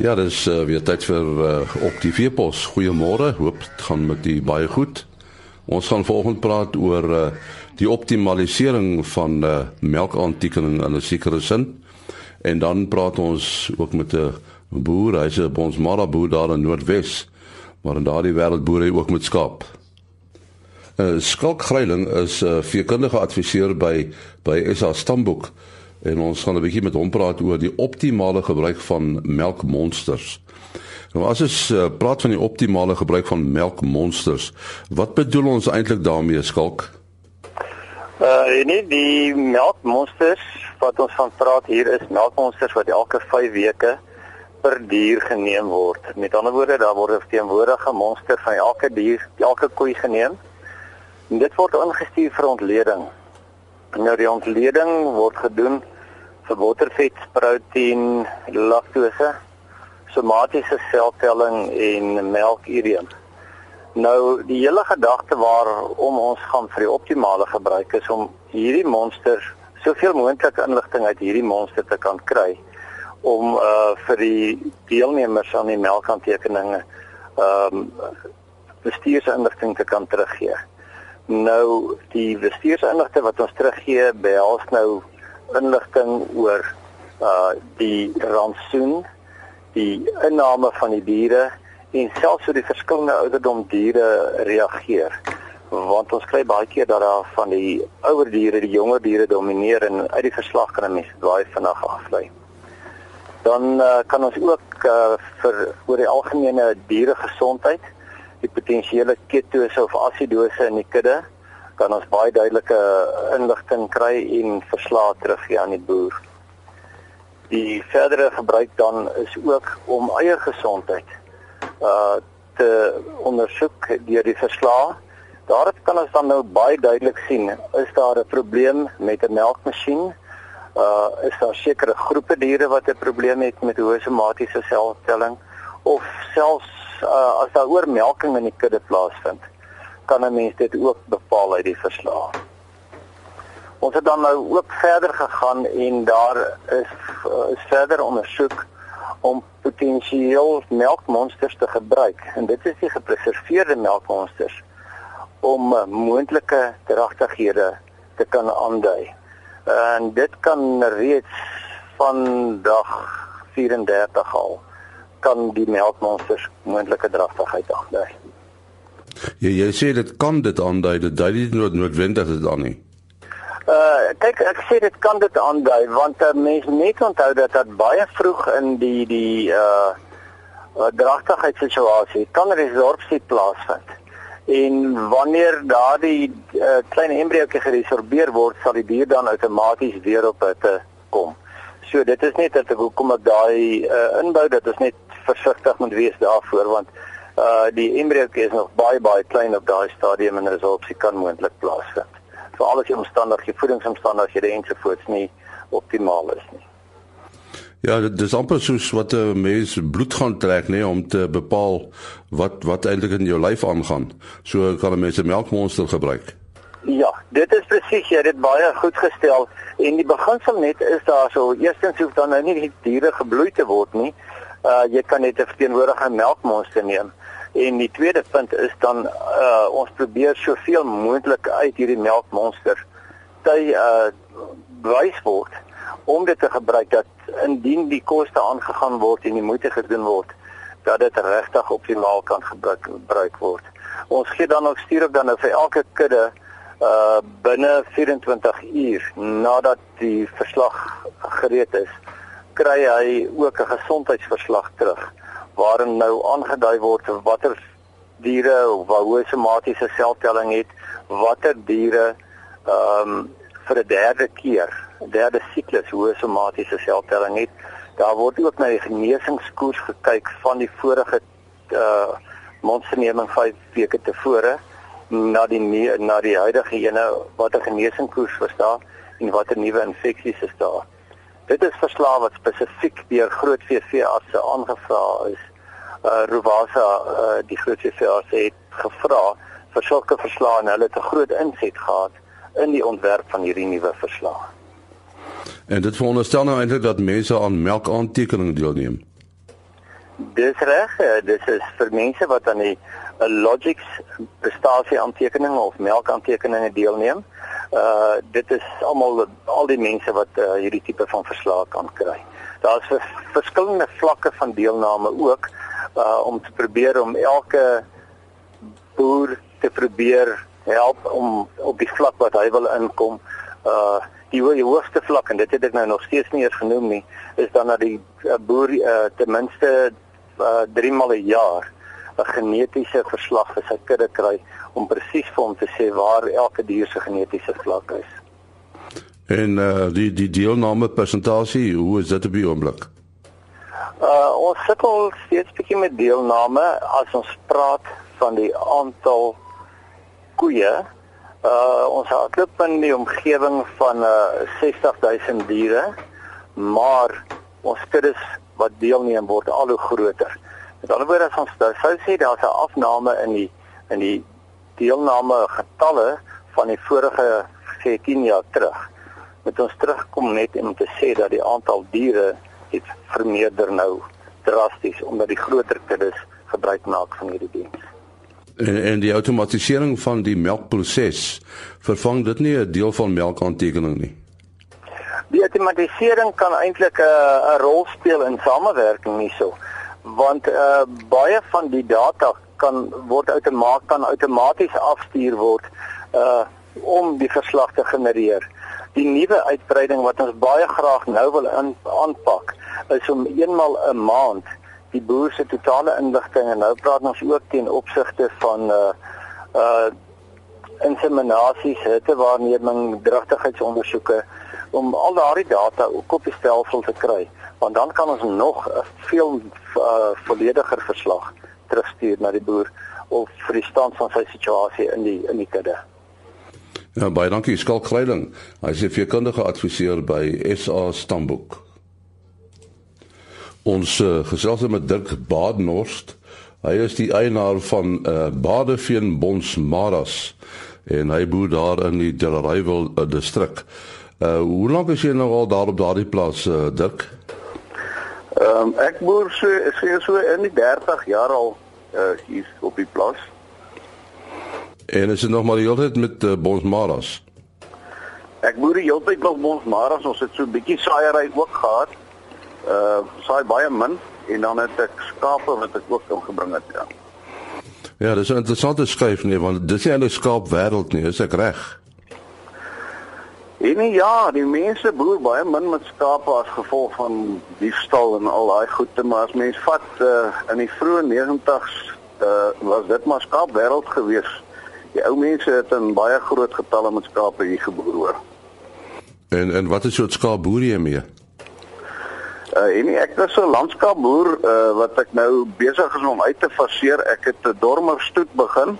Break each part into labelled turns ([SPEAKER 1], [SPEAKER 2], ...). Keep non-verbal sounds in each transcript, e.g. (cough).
[SPEAKER 1] Ja, dis uh, weer tyd vir uh, op die Veepos. Goeiemôre. Hoop dit gaan met u baie goed. Ons gaan vanoggend praat oor uh, die optimalisering van uh, melkaantikening in 'n sekere sin. En dan praat ons ook met 'n boer, hy's 'n bonsmara boer daar in Noordwes. Maar in daardie wêreld boer hy ook met skaap. uh, Skalk Greiling is 'n uh, veekundige adviseur by by SA Stamboek en ons gaan 'n bietjie met hom praat oor die optimale gebruik van melkmonsters. Nou as ons uh, praat van die optimale gebruik van melkmonsters, wat bedoel ons eintlik daarmee, Skalk?
[SPEAKER 2] Uh nee, die melkmonsters wat ons van praat hier is melkmonsters wat elke 5 weke per dier geneem word. Met ander woorde, daar word 'n teenwoordige monster van elke dier, elke koei geneem. En dit word ingestuur vir ontleding. Nou die ontleding word gedoen vir bottervet, proteïen, laktose, somatiese seltelling en melkureum. Nou die hele gedagte waarom ons gaan vir die optimale gebruik is om hierdie monsters soveel moontlik inligting uit hierdie monster te kan kry om uh vir die deelnemers aan die melkhandtekeninge ehm um, bestuursinligting te kan teruggee. Nou die bestuursinligting wat ons teruggee behels nou inligting oor uh die rantsoen, die inname van die diere en selfs hoe die verskillende ouderdom diere reageer. Want ons kry baie keer dat daar van die ouer diere die jonger diere domineer en uit die verslag kan 'n mens baie vinnig aflei. Dan uh, kan ons ook uh, vir oor die algemene dieregesondheid, die potensiële ketose of asidose in die kudde kan ons baie duidelike inligting kry en verslae teruggee aan die boer. Die verdere gebruik dan is ook om eie gesondheid uh te ondersoek deur die verslae. Daarop kan ons dan nou baie duidelik sien is daar 'n probleem met 'n melkmasjien? Uh is daar sekere groepe diere wat 'n probleem het met hoë somatiese seltelling of selfs uh as daar oormelking in die kudde plaasvind? kan 'n mens dit ook bepaal uit die verslag. Ons het dan nou ook verder gegaan en daar is is verder ondersoek om potensieel melkmonsters te gebruik en dit is die gepreserveerde melkmonsters om uh, moontlike dragtighede te kan aandui. En dit kan reeds van dag 34 al kan die melkmonsters moontlike dragtigheid aandui.
[SPEAKER 1] Jy jy sê dit kan dit aandui, dit dui nie nood noodwendig dit aan nie.
[SPEAKER 2] Uh kyk ek sê dit kan dit aandui want 'n uh, mens net onthou dat dit baie vroeg in die die uh, uh dragtigheidssituasie kan resorpsie plaasvind. En wanneer daardie uh, klein embriootjie geresorbeer word, sal die dier dan outomaties weer op hitte kom. So dit is net dat ek hoekom ek daai uh, inbou dat ons net versigtig moet wees daarvoor want uh die embriootjie is nog baie baie klein op daai stadium en resorpsie kan moontlik plaasvind. So alles die omstandighede, voedingsomstandighede ensovoorts nie optimaal is nie.
[SPEAKER 1] Ja, dit is amper soos wat 'n mens bloed gaan trek nê om te bepaal wat wat eintlik in jou lyf aangaan. So kan 'n mens 'n melkmonster gebruik.
[SPEAKER 2] Ja, dit is presies jy dit baie goed gestel en die beginsel net is daar so eerstens hoef dan nou nie die diere gebloei te word nie. Uh jy kan net 'n verteenwoordigende melkmonster neem. En die tweede punt is dan uh ons probeer soveel moontlik uit hierdie melkmonster te uh wys word om dit te gebruik dat indien die koste aangegaan word en die moeite gedoen word dat dit regtig optimaal kan gebruik gebruik word. Ons gee dan ook stuur op dan nou vir elke kudde uh binne 24 uur nadat die verslag gereed is, kry hy ook 'n gesondheidsverslag terug waarin nou aangedui word watter diere of hoe somatiese seltelling het, watter diere ehm um, vir 'n derde keer, derde siklus hoe somatiese seltelling het. Daar word ook na die genesingskoers gekyk van die vorige uh mondsneming 5 weke tevore na die na die huidige ene watter genesingskoers was daar en watter nuwe infeksies is daar. Dit is verslae wat spesifiek deur groot VV-artse aangevra is uh Rovasa uh die groot VVS het gevra vir sulke verslae en hulle het 'n groot inset gehad in die ontwerp van hierdie nuwe verslae.
[SPEAKER 1] En dit veronderstel nou eintlik dat mense aan melkaantekening deelneem.
[SPEAKER 2] Dis reg, uh, dis is vir mense wat aan die Logix prestasie aantekeninge of melkaantekeninge deelneem. Uh dit is almal al die mense wat uh, hierdie tipe van verslae kan kry. Daar's vers, verskillende vlakke van deelname ook uh om te probeer om elke boer te probeer help om op die vlak wat hy wil inkom uh die, die hoogste vlak en dit het ek nou nog steeds nie eens genoem nie is dan dat die uh, boer uh, ten minste uh, 3 maal 'n jaar 'n genetiese verslag vir sy kudde kry om presies vir hom te sê waar elke dier se genetiese vlak is.
[SPEAKER 1] En uh die die deelname persentasie, hoe is dit op die oomblik?
[SPEAKER 2] Uh ons sukkel steeds bietjie met deelname as ons praat van die aantal koeie. Uh ons hardloop in die omgewing van uh 60000 diere, maar ons kuddes wat deelneem word al hoe groter. Met ander woorde as ons sou sê daar's 'n afname in die in die deelname getalle van die vorige sê 10 jaar terug. Met ons terugkom net om te sê dat die aantal diere het vermeerder nou drasties omdat die groter kuddes gebruik maak van hierdie diens.
[SPEAKER 1] En en die outomatisering van die melkproses vervang dit nie 'n deel van melkaantekening nie.
[SPEAKER 2] Die outomatisering kan eintlik 'n uh, 'n rol speel in samewerking hierso want uh, baie van die data kan word outomaties kan outomaties afstuur word uh om die verslag te genereer. Die nuwe uitbreiding wat ons baie graag nou wil aanpak is om eenmal 'n een maand die boer se totale inligting en nou praat ons ook teen opsigte van uh uh inseminasies, hittewaarneming, dragtigheidsondersoeke om al daardie data op die stelsel te kry, want dan kan ons nog 'n veel uh, vollediger verslag terugstuur na die boer of vir die stand van sy situasie in die in die kudde.
[SPEAKER 1] Ja, baie dankie Skalk Kleiling. Hy is 'n veekundige adviseur by SA Stamboek. Ons uh, gesels met Dirk Badenhorst. Hy is die eienaar van uh, Badeveen Bonsmaras en hy boer daar in die Delareyville uh, distrik. Uh hoe lank is jy nou al daar op daardie plaas uh, Dirk?
[SPEAKER 3] Ehm um, ek boer so sê so in die 30 jaar al uh, hier op die plaas.
[SPEAKER 1] En is dit nog maar die hele tyd met uh, Bonsmaras?
[SPEAKER 3] Ek boer die hele tyd met Bonsmaras. Ons het so 'n bietjie saaiery ook gehad uh saai baie min en dan het ek skape wat ek ook ingebring het ja.
[SPEAKER 1] Ja, dis 'n interessante skuif nie want dis nie 'n skaap wêreld nie, is ek reg?
[SPEAKER 3] En ja, die mense boer baie min met skape as gevolg van diefstal en al daai goede, maar as mens vat uh in die vroeë 90's uh was dit maar skaap wêreld gewees. Die ou mense het in baie groot getalle met skape hier geboer hoor.
[SPEAKER 1] En en wat is soort skaap boer jy mee?
[SPEAKER 3] Uh en ek is 'n landskapboer uh wat ek nou besig is om uit te faseer. Ek het 'n dormer stoet begin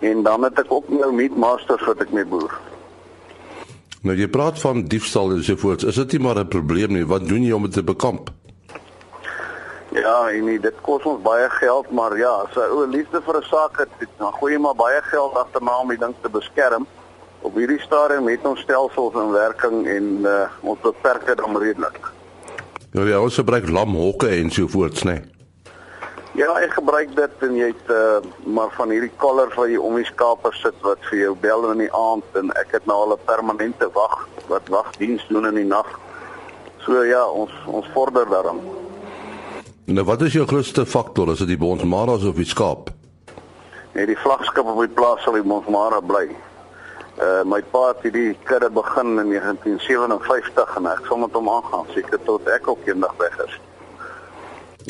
[SPEAKER 3] en dan het ek ook nou meat masters wat ek mee boer.
[SPEAKER 1] Nou jy praat van diefstal en so voort. Is dit nie maar 'n probleem nie? Wat doen jy om dit te bekamp?
[SPEAKER 3] Ja, en nie, dit kos ons baie geld, maar ja, as 'n ou liefde vir 'n saak het, dan gooi jy maar baie geld agterna om die ding te beskerm. Op hierdie stadium het ons stelsels in werking en uh ons beperk dit dan redelik.
[SPEAKER 1] Ja, jy ons gebruik lamhokke en so voorts, né? Nee.
[SPEAKER 3] Ja, ek gebruik dit en jy het uh, maar van hierdie collars wat jy om die skape sit wat vir jou bel in die aand en ek het nou al 'n permanente wag wat wagdiens doen in die nag. So ja, ons ons vorder daaraan.
[SPEAKER 1] Nou wat is jou grootste faktor as dit die bonsmaras of die skaap?
[SPEAKER 3] Nee, die vlaggenskap op die plaas sal die bonsmara bly. Uh my pa het hierdie kudde begin in 1957 en ek sal met hom aangaan seker tot ek ook eendag weg is.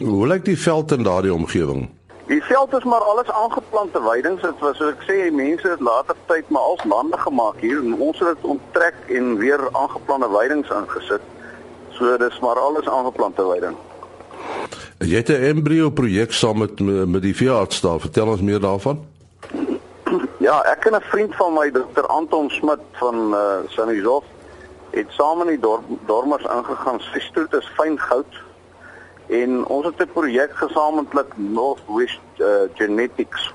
[SPEAKER 1] Hoe lyk die veld in daardie omgewing?
[SPEAKER 3] Die veld is maar alles aangeplante weidings. Dit was soos ek sê, mense het later tyd maar als lande gemaak hier en ons het dit onttrek en weer aangeplante weidings ingesit. So dis maar alles aangeplante weiding.
[SPEAKER 1] Jy het 'n embrio projek saam met met die veearts daar. Vertel ons meer daarvan. (clears throat)
[SPEAKER 3] Ja, ek en 'n vriend van my, Dr. Anton Smit van uh Sanizov, het saam in die dorp dormers ingegaan. Sy stoet is fyn goud. En ons het 'n projek gesamentlik Northwest uh, Genetics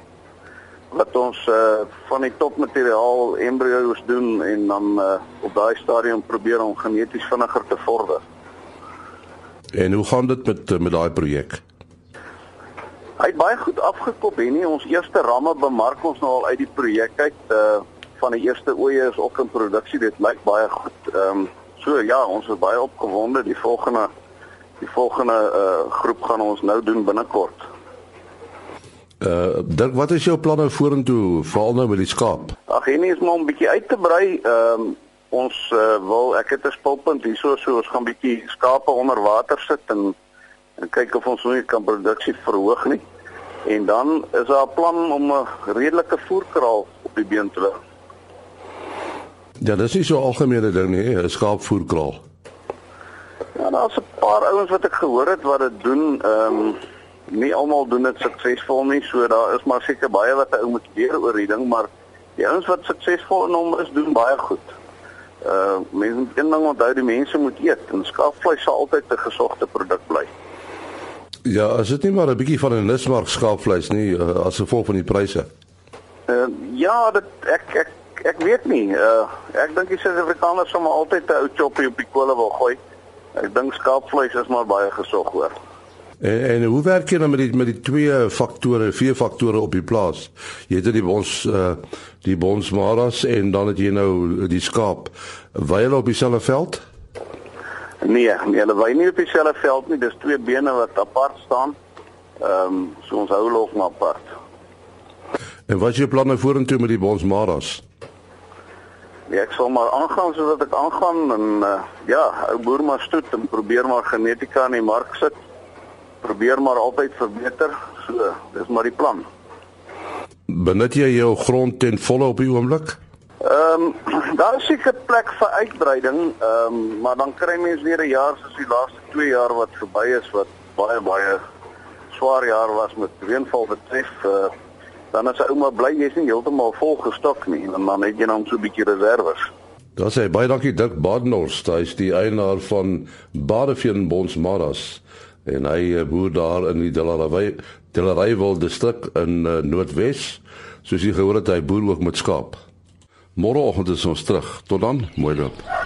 [SPEAKER 3] wat ons uh van die topmateriaal embryo's doen en dan uh op daai stadium probeer om geneties vinniger te vorder.
[SPEAKER 1] En hoe gaan dit met met daai projek?
[SPEAKER 3] Hy het baie goed afgekop en nie ons eerste ramme bemark ons nou al uit die projek uit uh van die eerste oeye is ook in produksie. Dit lyk baie goed. Ehm um, so ja, ons is baie opgewonde. Die volgende die volgende uh groep gaan ons nou doen binnekort.
[SPEAKER 1] Uh Dirk, wat is jou planne vorentoe veral nou met die skaap?
[SPEAKER 3] Ag, hier is maar 'n bietjie uit te brei. Ehm um, ons uh, wil ek het 'n spulpunt hierso so ons gaan bietjie skape onder water sit en en kyk of ons nou kan produksie verhoog nie. En dan is daar 'n plan om 'n redelike voerkraal op die been te hou.
[SPEAKER 1] Ja, dis nie so algemene ding nie, 'n skaapvoerkraal.
[SPEAKER 3] Daar's 'n paar ouens wat ek gehoor het wat dit doen. Ehm um, nie almal doen dit suksesvol nie, so daar is maar seker baie wat 'n ou moet leer oor die ding, maar die ouens wat suksesvol in hom is, doen baie goed. Uh mense moet een ding onthou, die mense moet eet en skaapvleis sal altyd 'n gesogte produk bly.
[SPEAKER 1] Ja, as dit nie maar 'n bietjie van 'n nismark skaapvleis nie uh, as gevolg van die pryse.
[SPEAKER 3] Uh ja, dit ek ek ek weet nie. Uh ek dink die Suid-Afrikaners sal maar altyd 'n ou choppie op die kolle wil gooi. Ek dink skaapvleis is maar baie gesog hoor.
[SPEAKER 1] En, en hoe werk jy dan met die met die twee faktore, vier faktore op die plaas? Jy het die bons uh die bonsmaras en dan het jy nou die skaap. Wy hulle op dieselfde veld?
[SPEAKER 3] Nee, nee, hulle wy nie op dieselfde veld nie. Dis twee bene wat apart staan. Ehm um, so ons hou hulle ook maar apart.
[SPEAKER 1] En wat is jou planne vorentoe met die bonsmaras?
[SPEAKER 3] Ja, ek sal maar aangaan sodat ek aangaan en uh, ja, ou boer maar stoet en probeer maar genetika in die mark sit. Probeer maar altyd verbeter. So, dis maar die plan.
[SPEAKER 1] Benut jy jou grond ten volle op die oomblik?
[SPEAKER 3] Ehm um, (clears throat) daar is seker plek vir uitbreiding, ehm um, maar dan kry mens weer 'n jaar soos die laaste 2 jaar wat verby is wat baie baie swaar jaar was met reënval betref. Uh, dan as 'n ouma bly jy's nie heeltemal vol gestok nie en dan het jy dan so 'n bietjie reserves.
[SPEAKER 1] Daar sê baie dankie Dirk Badenhorst, hy is die eienaar van Badeveen Bonsmaras en hy eh, boer daar in die Delaray Delarayville distrik in uh, Noordwes. Soos jy gehoor het, hy boer ook met skaap. Môreoggend is ons terug. Tot dan, mooi loop.